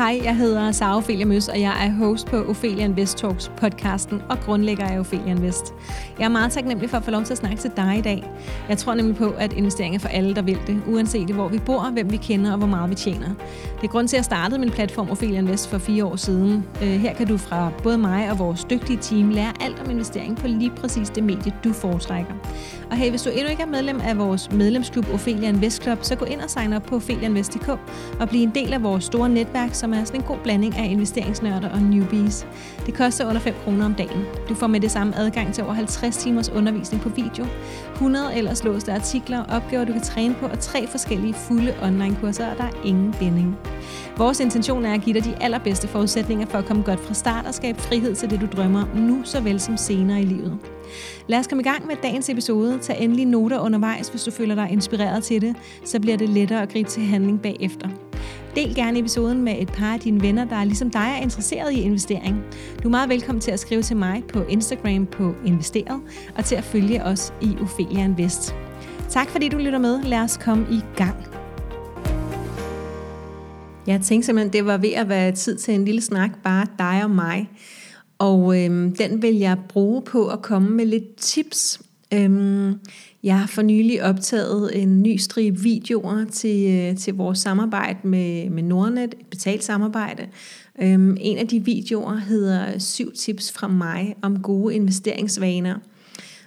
Hej, jeg hedder Sara Ophelia Møs, og jeg er host på Ophelia Invest Talks podcasten og grundlægger af Ophelia Invest. Jeg er meget taknemmelig for at få lov til at snakke til dig i dag. Jeg tror nemlig på, at investering er for alle, der vil det, uanset hvor vi bor, hvem vi kender og hvor meget vi tjener. Det er grund til, at jeg startede min platform Ophelia Invest for fire år siden. Øh, her kan du fra både mig og vores dygtige team lære alt om investering på lige præcis det medie, du foretrækker. Og hey, hvis du endnu ikke er medlem af vores medlemsklub Ophelia Invest Club, så gå ind og sign op på opheliainvest.dk og bliv en del af vores store netværk, som er sådan en god blanding af investeringsnørder og newbies. Det koster under 5 kroner om dagen. Du får med det samme adgang til over 50 timers undervisning på video, 100 ellers låste artikler, opgaver du kan træne på og tre forskellige fulde online-kurser, og der er ingen binding. Vores intention er at give dig de allerbedste forudsætninger for at komme godt fra start og skabe frihed til det, du drømmer om nu såvel som senere i livet. Lad os komme i gang med dagens episode. Tag endelig noter undervejs, hvis du føler dig inspireret til det, så bliver det lettere at gribe til handling bagefter. Del gerne episoden med et par af dine venner, der ligesom dig er interesseret i investering. Du er meget velkommen til at skrive til mig på Instagram på Investeret, og til at følge os i Ophelia Invest. Tak fordi du lytter med. Lad os komme i gang. Jeg tænkte simpelthen, det var ved at være tid til en lille snak, bare dig og mig. Og øhm, den vil jeg bruge på at komme med lidt tips. Øhm, jeg har for nylig optaget en ny stribe videoer til, øh, til vores samarbejde med, med Nordnet, et betalt samarbejde. Øhm, en af de videoer hedder syv tips fra mig om gode investeringsvaner.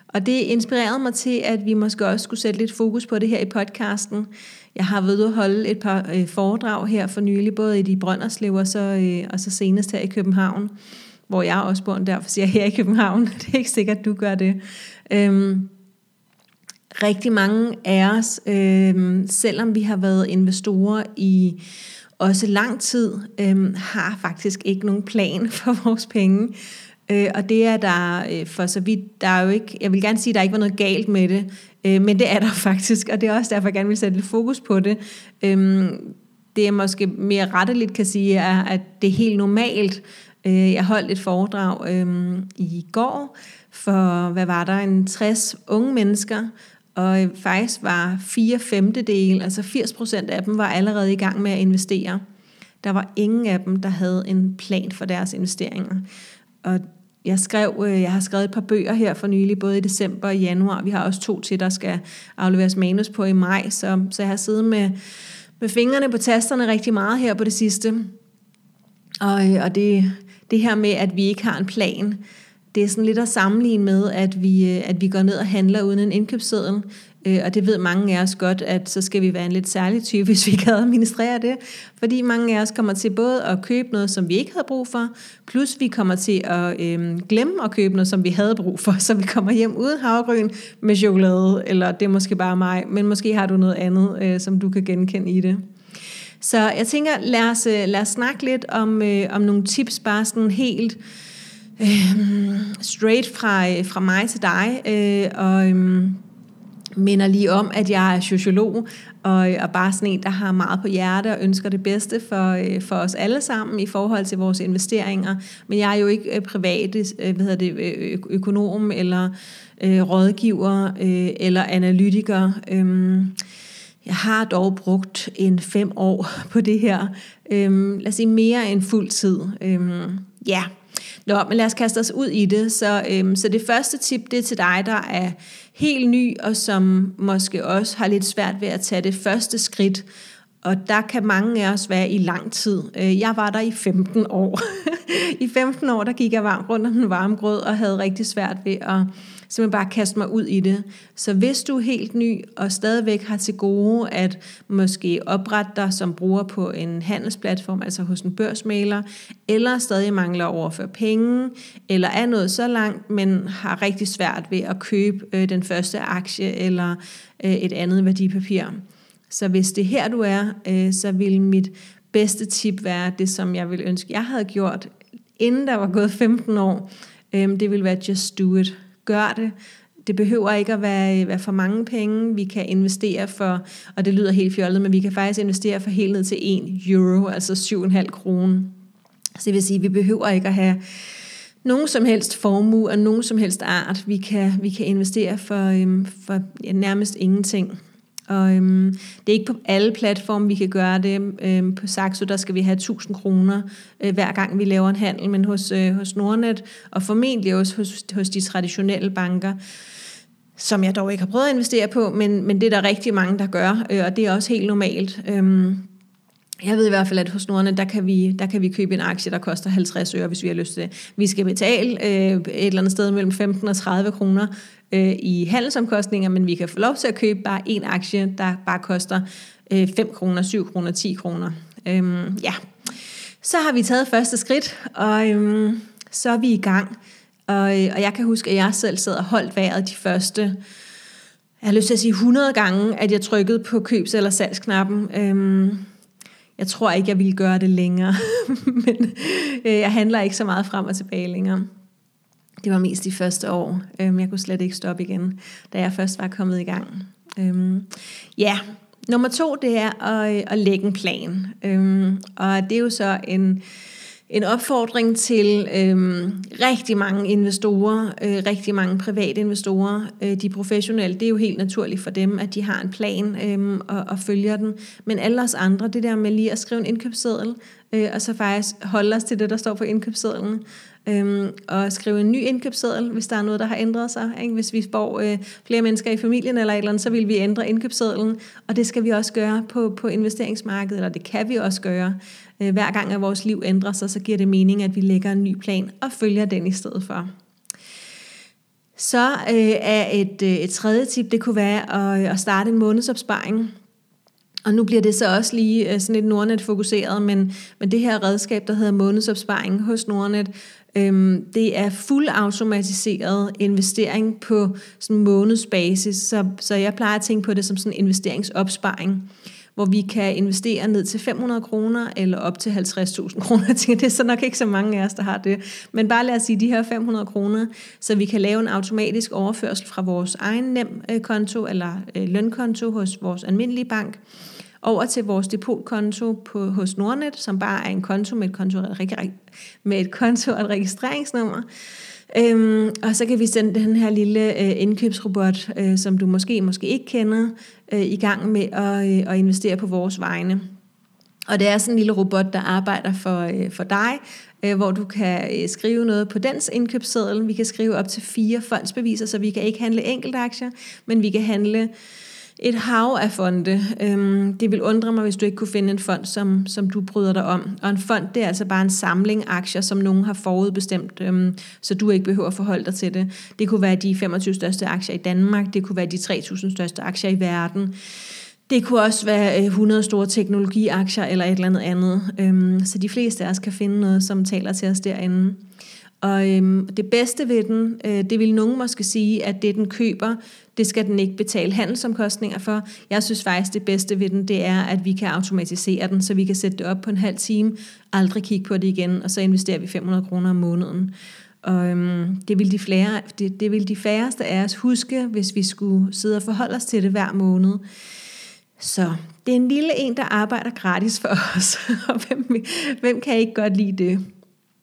Og det inspirerede mig til, at vi måske også skulle sætte lidt fokus på det her i podcasten. Jeg har ved at holde et par øh, foredrag her for nylig, både i de Brønderslev og så, øh, og så senest her i København, hvor jeg også bor, derfor siger jeg her i København. Det er ikke sikkert, du gør det. Øhm, rigtig mange af os, øhm, selvom vi har været investorer i også lang tid, øhm, har faktisk ikke nogen plan for vores penge. Øh, og det er der øh, for så vidt, der er jo ikke, jeg vil gerne sige, at der ikke var noget galt med det, øh, men det er der faktisk, og det er også derfor, jeg gerne vil sætte lidt fokus på det. Øh, det jeg måske mere retteligt kan sige, er, at det er helt normalt. Øh, jeg holdt et foredrag øh, i går for, hvad var der, en 60 unge mennesker, og øh, faktisk var 4 femtedel, altså 80 procent af dem, var allerede i gang med at investere. Der var ingen af dem, der havde en plan for deres investeringer. Og jeg, skrev, øh, jeg har skrevet et par bøger her for nylig, både i december og januar. Vi har også to til, der skal afleveres manus på i maj, så, så jeg har siddet med, med fingrene på tasterne rigtig meget her på det sidste. Og, øh, og det, det her med, at vi ikke har en plan, det er sådan lidt at sammenligne med, at vi, øh, at vi går ned og handler uden en indkøbsseddel. Øh, og det ved mange af os godt, at så skal vi være en lidt særlig type, hvis vi kan administrere det. Fordi mange af os kommer til både at købe noget, som vi ikke havde brug for, plus vi kommer til at øh, glemme at købe noget, som vi havde brug for, så vi kommer hjem uden havregryn med chokolade, eller det er måske bare mig, men måske har du noget andet, øh, som du kan genkende i det. Så jeg tænker, lad os, øh, lad os snakke lidt om, øh, om nogle tips, bare sådan helt øh, straight fra, øh, fra mig til dig, øh, og... Øh, minder lige om, at jeg er sociolog, og, og bare sådan en, der har meget på hjerte og ønsker det bedste for, øh, for os alle sammen i forhold til vores investeringer. Men jeg er jo ikke øh, privat øh, hvad hedder det, økonom eller øh, rådgiver øh, eller analytiker. Øhm, jeg har dog brugt en fem år på det her. Øhm, lad os sige mere end fuld tid. Øhm, ja, Nå, men lad os kaste os ud i det. Så, øhm, så det første tip, det er til dig, der er helt ny, og som måske også har lidt svært ved at tage det første skridt. Og der kan mange af os være i lang tid. Øh, jeg var der i 15 år. I 15 år, der gik jeg varmt rundt om den varme grød, og havde rigtig svært ved at simpelthen bare kaste mig ud i det. Så hvis du er helt ny og stadigvæk har til gode at måske oprette dig som bruger på en handelsplatform, altså hos en børsmaler, eller stadig mangler at overføre penge, eller er noget så langt, men har rigtig svært ved at købe øh, den første aktie eller øh, et andet værdipapir. Så hvis det er her, du er, øh, så vil mit bedste tip være det, som jeg ville ønske, jeg havde gjort, inden der var gået 15 år. Øh, det vil være just do it gør det. Det behøver ikke at være, øh, være for mange penge. Vi kan investere for, og det lyder helt fjollet, men vi kan faktisk investere for helt ned til 1 euro, altså 7,5 kroner. Så det vil sige, at vi behøver ikke at have nogen som helst formue og nogen som helst art. Vi kan, vi kan investere for, øhm, for ja, nærmest ingenting. Og øhm, det er ikke på alle platforme, vi kan gøre det. Øhm, på Saxo, der skal vi have 1000 kroner øh, hver gang vi laver en handel, men hos, øh, hos Nordnet, og formentlig også hos, hos de traditionelle banker, som jeg dog ikke har prøvet at investere på, men, men det er der rigtig mange, der gør, øh, og det er også helt normalt. Øhm, jeg ved i hvert fald, at hos Nordene, der kan, vi, der kan vi købe en aktie, der koster 50 øre, hvis vi har lyst til det. Vi skal betale øh, et eller andet sted mellem 15 og 30 kroner øh, i handelsomkostninger, men vi kan få lov til at købe bare en aktie, der bare koster øh, 5 kroner, 7 kroner, 10 kroner. Øhm, ja, så har vi taget første skridt, og øhm, så er vi i gang. Og, øh, og jeg kan huske, at jeg selv sad og holdt vejret de første, jeg har lyst til at sige 100 gange, at jeg trykkede på købs- eller salgsknappen. Øhm, jeg tror ikke, jeg ville gøre det længere, men øh, jeg handler ikke så meget frem og tilbage længere. Det var mest de første år. Øhm, jeg kunne slet ikke stoppe igen, da jeg først var kommet i gang. Øhm, ja, nummer to, det er at, øh, at lægge en plan. Øhm, og det er jo så en en opfordring til øh, rigtig mange investorer, øh, rigtig mange private investorer. Øh, de professionelle, det er jo helt naturligt for dem, at de har en plan øh, og, og følger den. Men alle os andre, det der med lige at skrive en indkøbsseddel, øh, og så faktisk holde os til det, der står på indkøbssedlen, øh, og skrive en ny indkøbsseddel, hvis der er noget, der har ændret sig. Ikke? Hvis vi får øh, flere mennesker i familien eller et eller andet, så vil vi ændre indkøbssedlen, og det skal vi også gøre på, på investeringsmarkedet, eller det kan vi også gøre. Øh, hver gang at vores liv ændrer sig, så giver det mening, at vi lægger en ny plan og følger den i stedet for. Så øh, er et, øh, et tredje tip, det kunne være at, øh, at starte en månedsopsparing. Og nu bliver det så også lige øh, sådan lidt Nordnet-fokuseret, men, men det her redskab, der hedder månedsopsparing hos Nordnet, øhm, det er fuld automatiseret investering på sådan månedsbasis, så, så jeg plejer at tænke på det som sådan en investeringsopsparing hvor vi kan investere ned til 500 kroner eller op til 50.000 kroner. Jeg tænker, det er så nok ikke så mange af os, der har det. Men bare lad os sige de her 500 kroner, så vi kan lave en automatisk overførsel fra vores egen nem-konto eller øh, lønkonto hos vores almindelige bank over til vores depotkonto på, hos Nordnet, som bare er en konto med et konto, med et konto og et registreringsnummer. Øhm, og så kan vi sende den her lille øh, indkøbsrobot, øh, som du måske måske ikke kender, øh, i gang med at, øh, at investere på vores vegne. Og det er sådan en lille robot, der arbejder for, øh, for dig, øh, hvor du kan øh, skrive noget på dens indkøbsseddel. Vi kan skrive op til fire fondsbeviser, så vi kan ikke handle enkeltaktier, men vi kan handle et hav af fonde. Øhm, det vil undre mig, hvis du ikke kunne finde en fond, som, som du bryder dig om. Og en fond, det er altså bare en samling aktier, som nogen har forudbestemt, øhm, så du ikke behøver at forholde dig til det. Det kunne være de 25 største aktier i Danmark, det kunne være de 3.000 største aktier i verden. Det kunne også være øh, 100 store teknologiaktier eller et eller andet andet. Øhm, så de fleste af os kan finde noget, som taler til os derinde. Og øhm, det bedste ved den, øh, det vil nogen måske sige, at det den køber, det skal den ikke betale handelsomkostninger for. Jeg synes faktisk, det bedste ved den, det er, at vi kan automatisere den, så vi kan sætte det op på en halv time, aldrig kigge på det igen, og så investerer vi 500 kroner om måneden. Og øhm, det, vil de flere, det, det vil de færreste af os huske, hvis vi skulle sidde og forholde os til det hver måned. Så det er en lille en, der arbejder gratis for os, og hvem, hvem kan ikke godt lide det?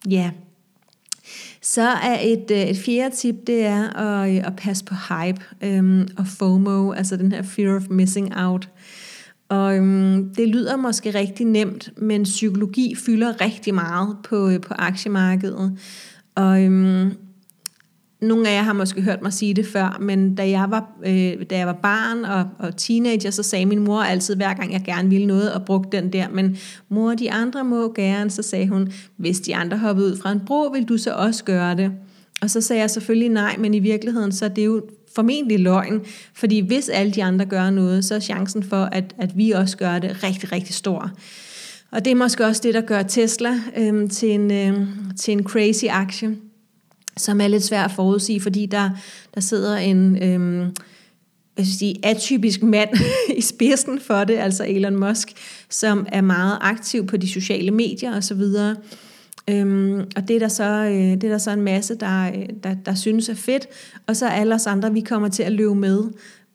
Ja, så er et, øh, et fjerde tip, det er at, øh, at passe på hype øhm, og FOMO, altså den her fear of missing out. Og øhm, det lyder måske rigtig nemt, men psykologi fylder rigtig meget på, øh, på aktiemarkedet. Og øhm, nogle af jer har måske hørt mig sige det før, men da jeg var, øh, da jeg var barn og, og teenager, så sagde min mor altid, hver gang jeg gerne ville noget, og brugte den der, men mor, de andre må gerne, så sagde hun, hvis de andre hoppede ud fra en bro, vil du så også gøre det? Og så sagde jeg selvfølgelig nej, men i virkeligheden, så er det jo formentlig løgn, fordi hvis alle de andre gør noget, så er chancen for, at, at vi også gør det rigtig, rigtig stor. Og det er måske også det, der gør Tesla øh, til, en, øh, til en crazy aktie som er lidt svært at forudsige, fordi der, der sidder en øhm, jeg skal sige, atypisk mand i spidsen for det, altså Elon Musk, som er meget aktiv på de sociale medier osv., Øhm, og det er, der så, øh, det er der så en masse, der, øh, der, der synes er fedt, og så alle os andre, vi kommer til at løbe med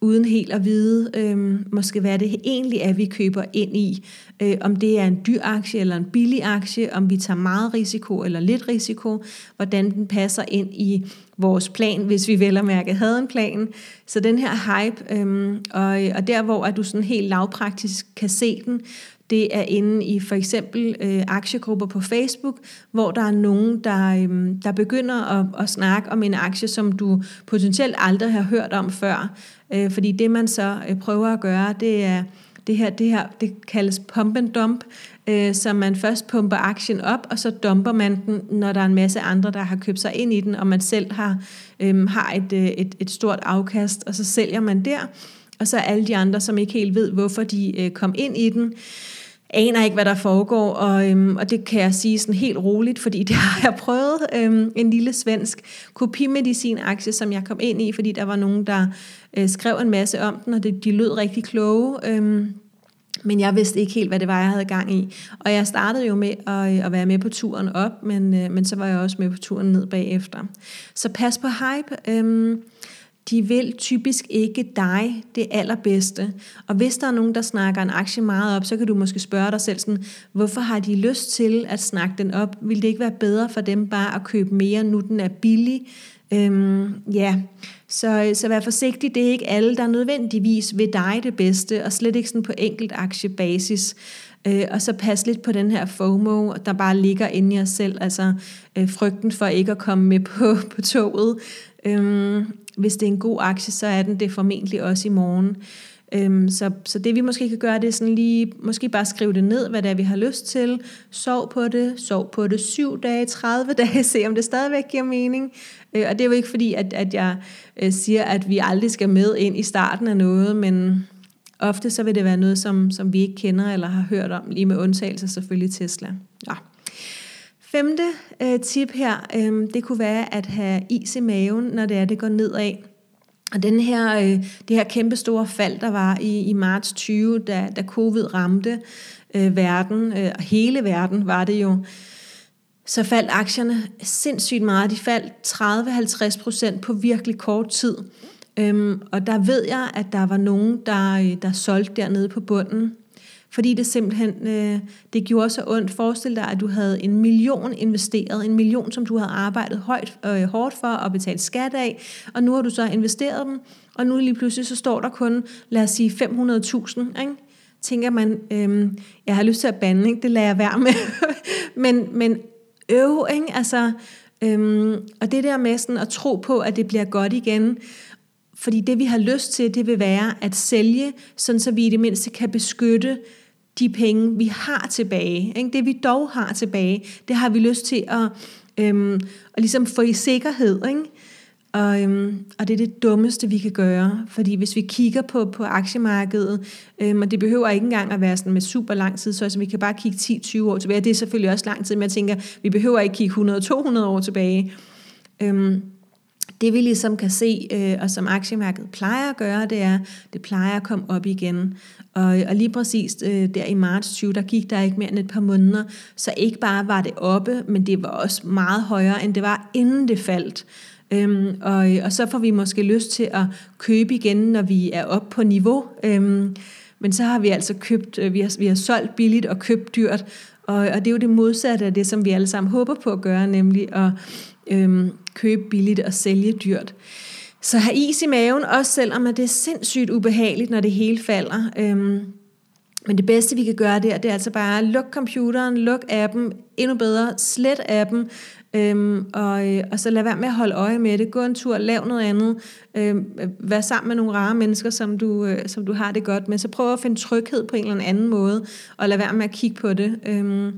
uden helt at vide, øh, måske hvad det egentlig er, vi køber ind i. Øh, om det er en dyr aktie eller en billig aktie, om vi tager meget risiko eller lidt risiko, hvordan den passer ind i vores plan, hvis vi vel og mærke havde en plan. Så den her hype, øh, og, og der hvor at du sådan helt lavpraktisk kan se den, det er inde i for eksempel øh, aktiegrupper på Facebook, hvor der er nogen, der, øh, der begynder at, at snakke om en aktie, som du potentielt aldrig har hørt om før. Øh, fordi det man så øh, prøver at gøre, det er det her, det her det kaldes pump and dump, øh, så man først pumper aktien op, og så dumper man den, når der er en masse andre, der har købt sig ind i den, og man selv har, øh, har et, øh, et, et stort afkast, og så sælger man der, og så alle de andre, som ikke helt ved, hvorfor de øh, kom ind i den, aner ikke, hvad der foregår, og, øhm, og det kan jeg sige sådan helt roligt, fordi det har jeg prøvet. Øhm, en lille svensk kopimedicin-aktie, som jeg kom ind i, fordi der var nogen, der øh, skrev en masse om den, og det, de lød rigtig kloge. Øhm, men jeg vidste ikke helt, hvad det var, jeg havde gang i. Og jeg startede jo med at, øh, at være med på turen op, men, øh, men så var jeg også med på turen ned bagefter. Så pas på hype. Øhm, de vil typisk ikke dig det allerbedste. Og hvis der er nogen, der snakker en aktie meget op, så kan du måske spørge dig selv sådan, hvorfor har de lyst til at snakke den op? Vil det ikke være bedre for dem bare at købe mere, nu den er billig? Øhm, ja, så, så vær forsigtig. Det er ikke alle, der nødvendigvis vil dig det bedste, og slet ikke sådan på enkelt aktiebasis. Øh, og så pas lidt på den her FOMO, der bare ligger inde i os selv, altså øh, frygten for ikke at komme med på, på toget. Øhm, hvis det er en god aktie, så er den det formentlig også i morgen. Øhm, så, så det vi måske kan gøre, det er sådan lige, måske bare skrive det ned, hvad det er, vi har lyst til. Sov på det, sov på det 7 dage, 30 dage, se om det stadigvæk giver mening. Øh, og det er jo ikke fordi, at, at jeg øh, siger, at vi aldrig skal med ind i starten af noget, men ofte så vil det være noget, som, som vi ikke kender eller har hørt om, lige med undtagelse selvfølgelig Tesla. Ja. Femte øh, tip her, øh, det kunne være at have is i maven, når det er, det går nedad. Og den her, øh, det her kæmpe store fald, der var i, i marts 20, da, da covid ramte øh, verden, øh, hele verden var det jo, så faldt aktierne sindssygt meget. De faldt 30-50 procent på virkelig kort tid. Øhm, og der ved jeg, at der var nogen, der, øh, der solgte dernede på bunden fordi det simpelthen øh, det gjorde så ondt. Forestil dig, at du havde en million investeret, en million, som du havde arbejdet højt, øh, hårdt for at betale skat af, og nu har du så investeret dem, og nu lige pludselig så står der kun, lad os sige, 500.000, ikke? tænker man, øh, jeg har lyst til at bande, ikke? det lader jeg være med, men, men øv, ikke? Altså, øh, og det der med sådan at tro på, at det bliver godt igen, fordi det vi har lyst til, det vil være at sælge, sådan så vi i det mindste kan beskytte de penge, vi har tilbage. Ikke? Det vi dog har tilbage, det har vi lyst til at, øhm, at ligesom få i sikkerhed. Ikke? Og, øhm, og det er det dummeste, vi kan gøre. Fordi hvis vi kigger på, på aktiemarkedet, øhm, og det behøver ikke engang at være sådan med super lang tid, så altså, vi kan bare kigge 10-20 år tilbage. Det er selvfølgelig også lang tid, men jeg tænker, vi behøver ikke kigge 100-200 år tilbage. Øhm, det vi ligesom kan se, øh, og som aktiemarkedet plejer at gøre, det er, det plejer at komme op igen. Og, og lige præcis øh, der i marts 20, der gik der ikke mere end et par måneder, så ikke bare var det oppe, men det var også meget højere, end det var inden det faldt. Øhm, og, og så får vi måske lyst til at købe igen, når vi er oppe på niveau. Øhm, men så har vi altså købt, øh, vi har, vi har solgt billigt og købt dyrt, og, og det er jo det modsatte af det, som vi alle sammen håber på at gøre, nemlig at øhm, købe billigt og sælge dyrt. Så have is i maven, også selvom det er sindssygt ubehageligt, når det hele falder. Øhm, men det bedste, vi kan gøre der, det er altså bare at lukke computeren, luk appen, endnu bedre, slet appen, øhm, og, øh, og så lad være med at holde øje med det. Gå en tur, lav noget andet, øhm, vær sammen med nogle rare mennesker, som du, øh, som du har det godt med. Så prøv at finde tryghed på en eller anden måde, og lad være med at kigge på det. Øhm,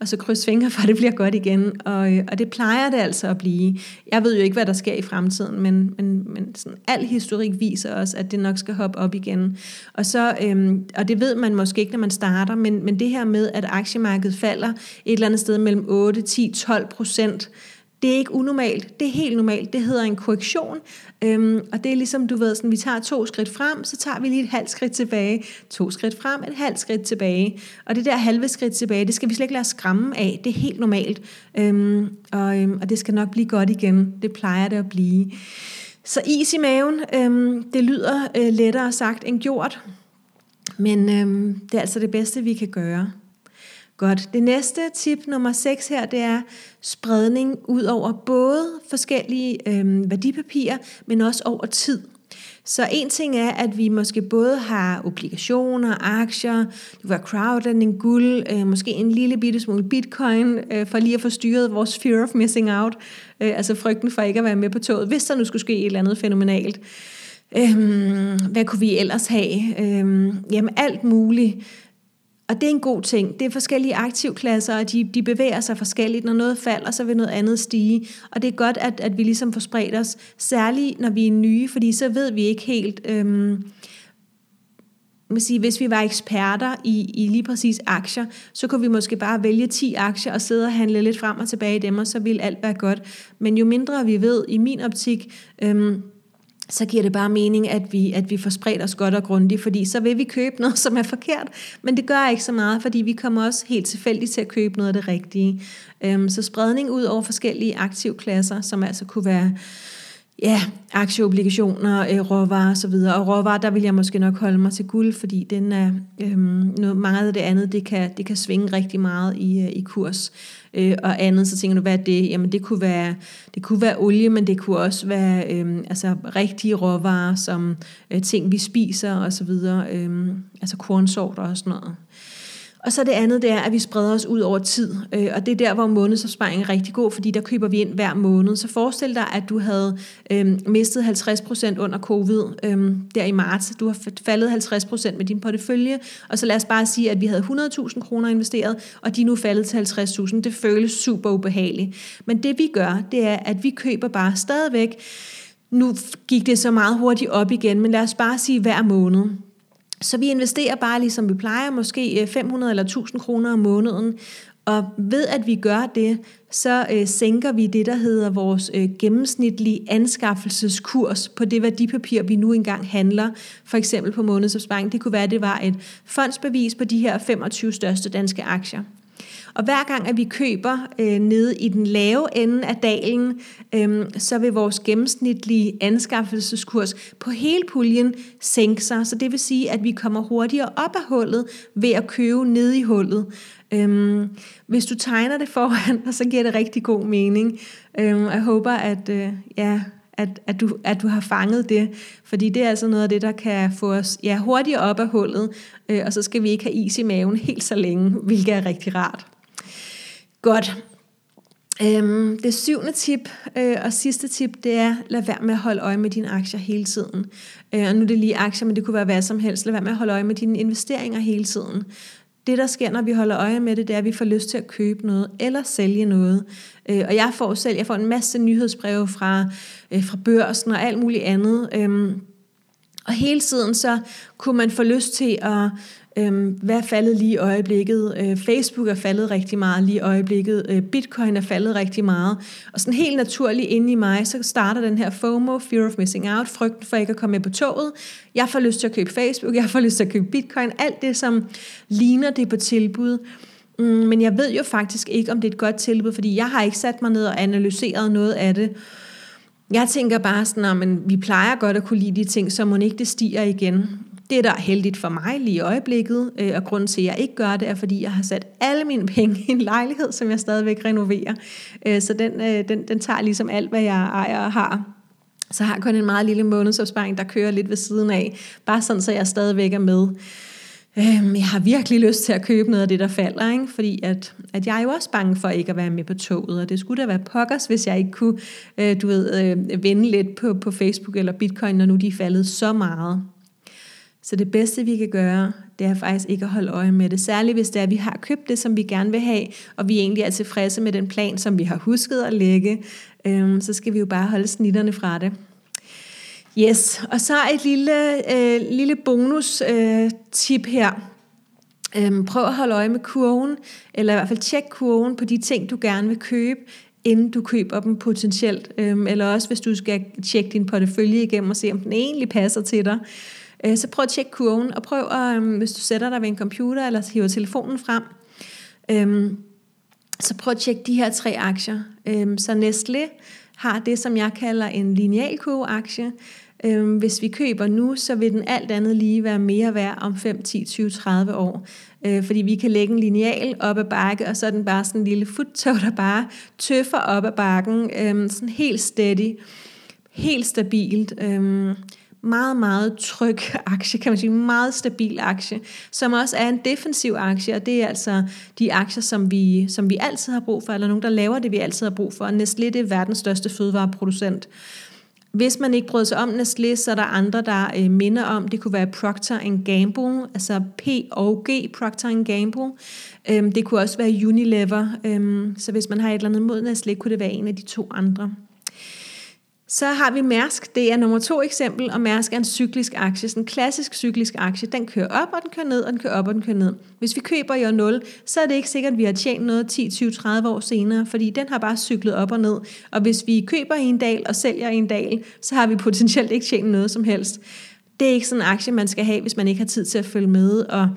og så krydse fingre for, at det bliver godt igen. Og, og det plejer det altså at blive. Jeg ved jo ikke, hvad der sker i fremtiden, men, men, men sådan, al historik viser os, at det nok skal hoppe op igen. Og, så, øhm, og det ved man måske ikke, når man starter, men, men det her med, at aktiemarkedet falder et eller andet sted mellem 8, 10, 12 procent, det er ikke unormalt, det er helt normalt. Det hedder en korrektion, øhm, og det er ligesom, du ved, sådan, vi tager to skridt frem, så tager vi lige et halvt skridt tilbage, to skridt frem, et halvt skridt tilbage. Og det der halve skridt tilbage, det skal vi slet ikke lade os skræmme af, det er helt normalt. Øhm, og, øhm, og det skal nok blive godt igen, det plejer det at blive. Så is i maven, øhm, det lyder øh, lettere sagt end gjort, men øhm, det er altså det bedste, vi kan gøre. Godt. Det næste tip nummer 6 her, det er spredning ud over både forskellige øh, værdipapirer, men også over tid. Så en ting er, at vi måske både har obligationer, aktier, det kan være crowdlending, guld, øh, måske en lille bitte smule bitcoin, øh, for lige at få styret vores fear of missing out, øh, altså frygten for ikke at være med på toget, hvis der nu skulle ske et eller andet fænomenalt. Øhm, hvad kunne vi ellers have? Øhm, jamen alt muligt. Og det er en god ting. Det er forskellige aktivklasser, og de, de bevæger sig forskelligt. Når noget falder, så vil noget andet stige. Og det er godt, at, at vi ligesom får spredt os, særligt når vi er nye, fordi så ved vi ikke helt... Øhm, sige, hvis vi var eksperter i, i lige præcis aktier, så kunne vi måske bare vælge 10 aktier og sidde og handle lidt frem og tilbage i dem, og så ville alt være godt. Men jo mindre vi ved, i min optik, øhm, så giver det bare mening, at vi, at vi får spredt os godt og grundigt, fordi så vil vi købe noget, som er forkert, men det gør ikke så meget, fordi vi kommer også helt tilfældigt til at købe noget af det rigtige. Øhm, så spredning ud over forskellige aktivklasser, som altså kunne være ja, aktieobligationer, øh, råvarer osv. Og råvarer, der vil jeg måske nok holde mig til guld, fordi den er, øhm, noget, meget af det andet, det kan, det kan svinge rigtig meget i, øh, i kurs. Øh, og andet, så tænker du, hvad er det? Jamen det kunne være, det kunne være olie, men det kunne også være øhm, altså rigtige råvarer, som øh, ting vi spiser osv. Øhm, altså kornsorter og sådan noget. Og så det andet, det er, at vi spreder os ud over tid. Øh, og det er der, hvor månedsopsparing er rigtig god, fordi der køber vi ind hver måned. Så forestil dig, at du havde øh, mistet 50% under covid øh, der i marts. Du har faldet 50% med din portefølje. Og så lad os bare sige, at vi havde 100.000 kroner investeret, og de er nu faldet til 50.000. Det føles super ubehageligt. Men det vi gør, det er, at vi køber bare stadigvæk nu gik det så meget hurtigt op igen, men lad os bare sige hver måned. Så vi investerer bare, ligesom vi plejer, måske øh, 500 eller 1000 kroner om måneden. Og ved at vi gør det, så øh, sænker vi det, der hedder vores øh, gennemsnitlige anskaffelseskurs på det værdipapir, vi nu engang handler, for eksempel på månedsopsparing. Det kunne være, at det var et fondsbevis på de her 25 største danske aktier. Og hver gang, at vi køber øh, nede i den lave ende af dalen, øh, så vil vores gennemsnitlige anskaffelseskurs på hele puljen sænke sig. Så det vil sige, at vi kommer hurtigere op af hullet ved at købe ned i hullet. Øhm, hvis du tegner det foran, så giver det rigtig god mening. Øhm, jeg håber, at, øh, ja, at, at, du, at du har fanget det, fordi det er altså noget af det, der kan få os ja, hurtigere op af hullet, øh, og så skal vi ikke have is i maven helt så længe, hvilket er rigtig rart. Godt. Øhm, det syvende tip øh, og sidste tip, det er, lad være med at holde øje med dine aktier hele tiden. Øh, og nu er det lige aktier, men det kunne være hvad som helst. Lad være med at holde øje med dine investeringer hele tiden. Det, der sker, når vi holder øje med det, det er, at vi får lyst til at købe noget eller sælge noget. Øh, og jeg får selv, jeg får en masse nyhedsbreve fra, øh, fra børsen og alt muligt andet. Øh, og hele tiden så kunne man få lyst til at Øhm, hvad er faldet lige i øjeblikket? Øh, Facebook er faldet rigtig meget lige i øjeblikket. Øh, Bitcoin er faldet rigtig meget. Og sådan helt naturligt inde i mig, så starter den her FOMO, Fear of Missing Out, frygten for ikke at komme med på toget. Jeg får lyst til at købe Facebook, jeg får lyst til at købe Bitcoin, alt det, som ligner det på tilbud. Mm, men jeg ved jo faktisk ikke, om det er et godt tilbud, fordi jeg har ikke sat mig ned og analyseret noget af det. Jeg tænker bare sådan, at vi plejer godt at kunne lide de ting, så må ikke det stiger igen. Det, der er heldigt for mig lige i øjeblikket, øh, og grunden til, at jeg ikke gør det, er, fordi jeg har sat alle mine penge i en lejlighed, som jeg stadigvæk renoverer. Øh, så den, øh, den, den tager ligesom alt, hvad jeg ejer og har. Så har kun en meget lille månedsopsparing, der kører lidt ved siden af. Bare sådan, så jeg stadigvæk er med. Øhm, jeg har virkelig lyst til at købe noget af det, der falder, ikke? fordi at, at jeg er jo også bange for ikke at være med på toget, og det skulle da være pokkers, hvis jeg ikke kunne øh, du ved, øh, vende lidt på, på Facebook eller Bitcoin, når nu de er faldet så meget. Så det bedste, vi kan gøre, det er faktisk ikke at holde øje med det. Særligt hvis det er, at vi har købt det, som vi gerne vil have, og vi egentlig er tilfredse med den plan, som vi har husket at lægge, øhm, så skal vi jo bare holde snitterne fra det. Yes, og så et lille, øh, lille bonus øh, tip her. Øhm, prøv at holde øje med kurven, eller i hvert fald tjek kurven på de ting, du gerne vil købe, inden du køber dem potentielt. Øhm, eller også hvis du skal tjekke din portefølje igennem og se, om den egentlig passer til dig. Øh, så prøv at tjekke kurven, og prøv, at, øhm, hvis du sætter dig ved en computer, eller hiver telefonen frem, øhm, så prøv at tjekke de her tre aktier. Øhm, så Nestlé har det, som jeg kalder en linealkurve-aktie. Hvis vi køber nu, så vil den alt andet lige være mere værd om 5, 10, 20, 30 år. øh, fordi vi kan lægge en lineal op ad bakke, og så er den bare sådan en lille futtog, der bare tøffer op ad bakken, øh, sådan helt steady, helt stabilt. Øh, meget, meget tryg aktie, kan man sige, meget stabil aktie, som også er en defensiv aktie, og det er altså de aktier, som vi, som vi altid har brug for, eller nogen, der laver det, vi altid har brug for. Nestlé det er verdens største fødevareproducent. Hvis man ikke bryder sig om Nestlé, så er der andre, der øh, minder om, det kunne være Procter Gamble, altså P og G, Procter Gamble. Øhm, det kunne også være Unilever, øhm, så hvis man har et eller andet mod Nestlé, kunne det være en af de to andre. Så har vi Mærsk, det er nummer to eksempel, og Mærsk er en cyklisk aktie, sådan en klassisk cyklisk aktie. Den kører op, og den kører ned, og den kører op, og den kører ned. Hvis vi køber i år 0, så er det ikke sikkert, at vi har tjent noget 10, 20, 30 år senere, fordi den har bare cyklet op og ned. Og hvis vi køber i en dal og sælger i en dal, så har vi potentielt ikke tjent noget som helst. Det er ikke sådan en aktie, man skal have, hvis man ikke har tid til at følge med, og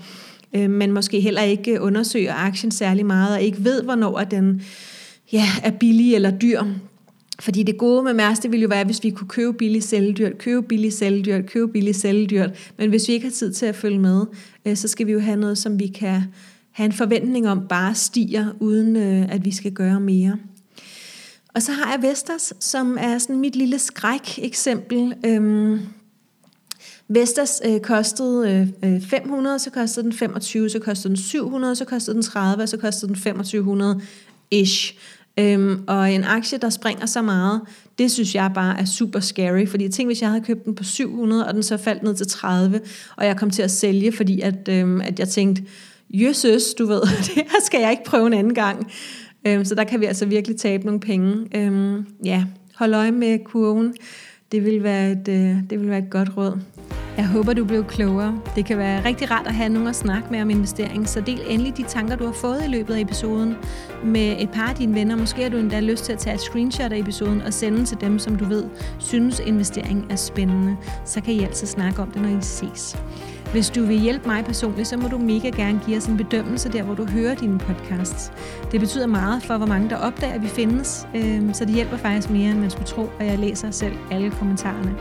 øh, man måske heller ikke undersøger aktien særlig meget, og ikke ved, hvornår den ja, er billig eller dyr. Fordi det gode med Mærs, det ville jo være, hvis vi kunne købe billigt, sælge dyrt, købe billigt, sælge dyrt, købe billigt, sælge dyrt. Men hvis vi ikke har tid til at følge med, øh, så skal vi jo have noget, som vi kan have en forventning om bare stiger, uden øh, at vi skal gøre mere. Og så har jeg Vestas, som er sådan mit lille skræk-eksempel. Øhm, Vestas øh, kostede øh, øh 500, så kostede den 25, så kostede den 700, så kostede den 30, så kostede den 2500 ish. Øhm, og en aktie, der springer så meget, det synes jeg bare er super scary, fordi jeg tænkte, hvis jeg havde købt den på 700, og den så faldt ned til 30, og jeg kom til at sælge, fordi at, øhm, at jeg tænkte, jøsses, du ved, det her skal jeg ikke prøve en anden gang. Øhm, så der kan vi altså virkelig tabe nogle penge. Øhm, ja, hold øje med kurven. Det vil være et, øh, det vil være et godt råd. Jeg håber, du blev klogere. Det kan være rigtig rart at have nogen at snakke med om investering, så del endelig de tanker, du har fået i løbet af episoden med et par af dine venner. Måske har du endda lyst til at tage et screenshot af episoden og sende til dem, som du ved synes investering er spændende. Så kan I altid snakke om det, når I ses. Hvis du vil hjælpe mig personligt, så må du mega gerne give os en bedømmelse der, hvor du hører dine podcasts. Det betyder meget for, hvor mange der opdager, at vi findes, øhm, så det hjælper faktisk mere, end man skulle tro, og jeg læser selv alle kommentarerne.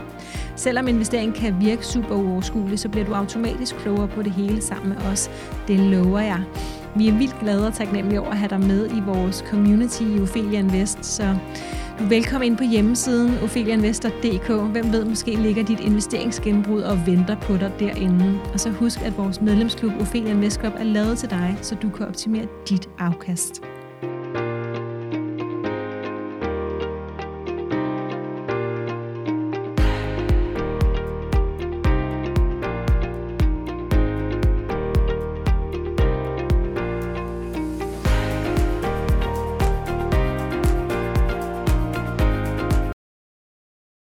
Selvom investeringen kan virke super uoverskuelig, så bliver du automatisk klogere på det hele sammen med os. Det lover jeg. Vi er vildt glade og taknemmelige over at have dig med i vores community i Ophelia Invest, så du er velkommen ind på hjemmesiden opheliainvestor.dk. Hvem ved, måske ligger dit investeringsgenbrud og venter på dig derinde. Og så husk, at vores medlemsklub Ophelia Invest Club er lavet til dig, så du kan optimere dit afkast.